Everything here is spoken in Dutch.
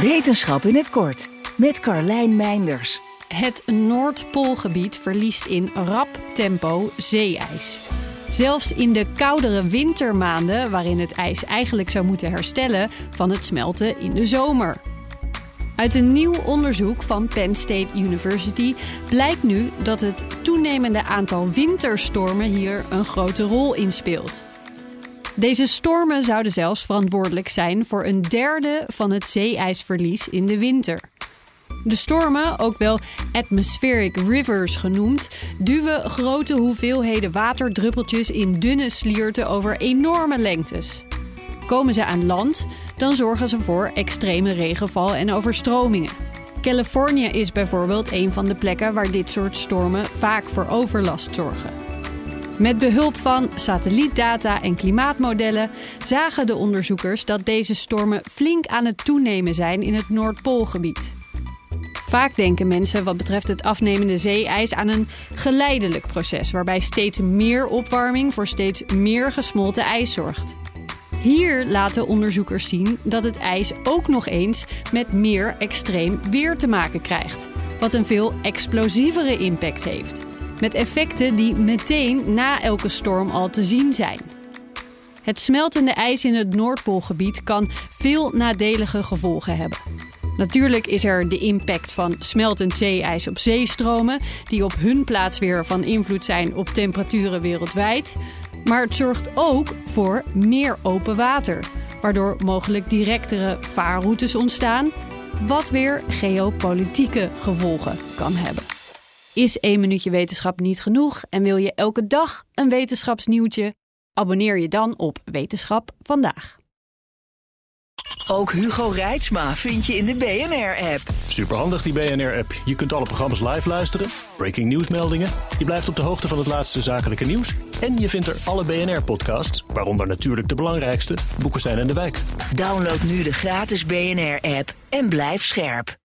Wetenschap in het kort met Carlijn Meinders. Het Noordpoolgebied verliest in rap tempo zeeijs. Zelfs in de koudere wintermaanden, waarin het ijs eigenlijk zou moeten herstellen van het smelten in de zomer. Uit een nieuw onderzoek van Penn State University blijkt nu dat het toenemende aantal winterstormen hier een grote rol in speelt. Deze stormen zouden zelfs verantwoordelijk zijn voor een derde van het zeeijsverlies in de winter. De stormen, ook wel atmospheric rivers genoemd, duwen grote hoeveelheden waterdruppeltjes in dunne slierten over enorme lengtes. Komen ze aan land, dan zorgen ze voor extreme regenval en overstromingen. Californië is bijvoorbeeld een van de plekken waar dit soort stormen vaak voor overlast zorgen. Met behulp van satellietdata en klimaatmodellen zagen de onderzoekers dat deze stormen flink aan het toenemen zijn in het Noordpoolgebied. Vaak denken mensen wat betreft het afnemende zeeijs aan een geleidelijk proces waarbij steeds meer opwarming voor steeds meer gesmolten ijs zorgt. Hier laten onderzoekers zien dat het ijs ook nog eens met meer extreem weer te maken krijgt, wat een veel explosievere impact heeft. Met effecten die meteen na elke storm al te zien zijn. Het smeltende ijs in het Noordpoolgebied kan veel nadelige gevolgen hebben. Natuurlijk is er de impact van smeltend zeeijs op zeestromen, die op hun plaats weer van invloed zijn op temperaturen wereldwijd. Maar het zorgt ook voor meer open water, waardoor mogelijk directere vaarroutes ontstaan, wat weer geopolitieke gevolgen kan hebben. Is één minuutje wetenschap niet genoeg en wil je elke dag een wetenschapsnieuwtje? Abonneer je dan op Wetenschap vandaag. Ook Hugo Reitsma vind je in de BNR-app. Superhandig die BNR-app. Je kunt alle programma's live luisteren, breaking nieuwsmeldingen. Je blijft op de hoogte van het laatste zakelijke nieuws. En je vindt er alle BNR-podcasts, waaronder natuurlijk de belangrijkste, Boeken zijn in de wijk. Download nu de gratis BNR-app en blijf scherp.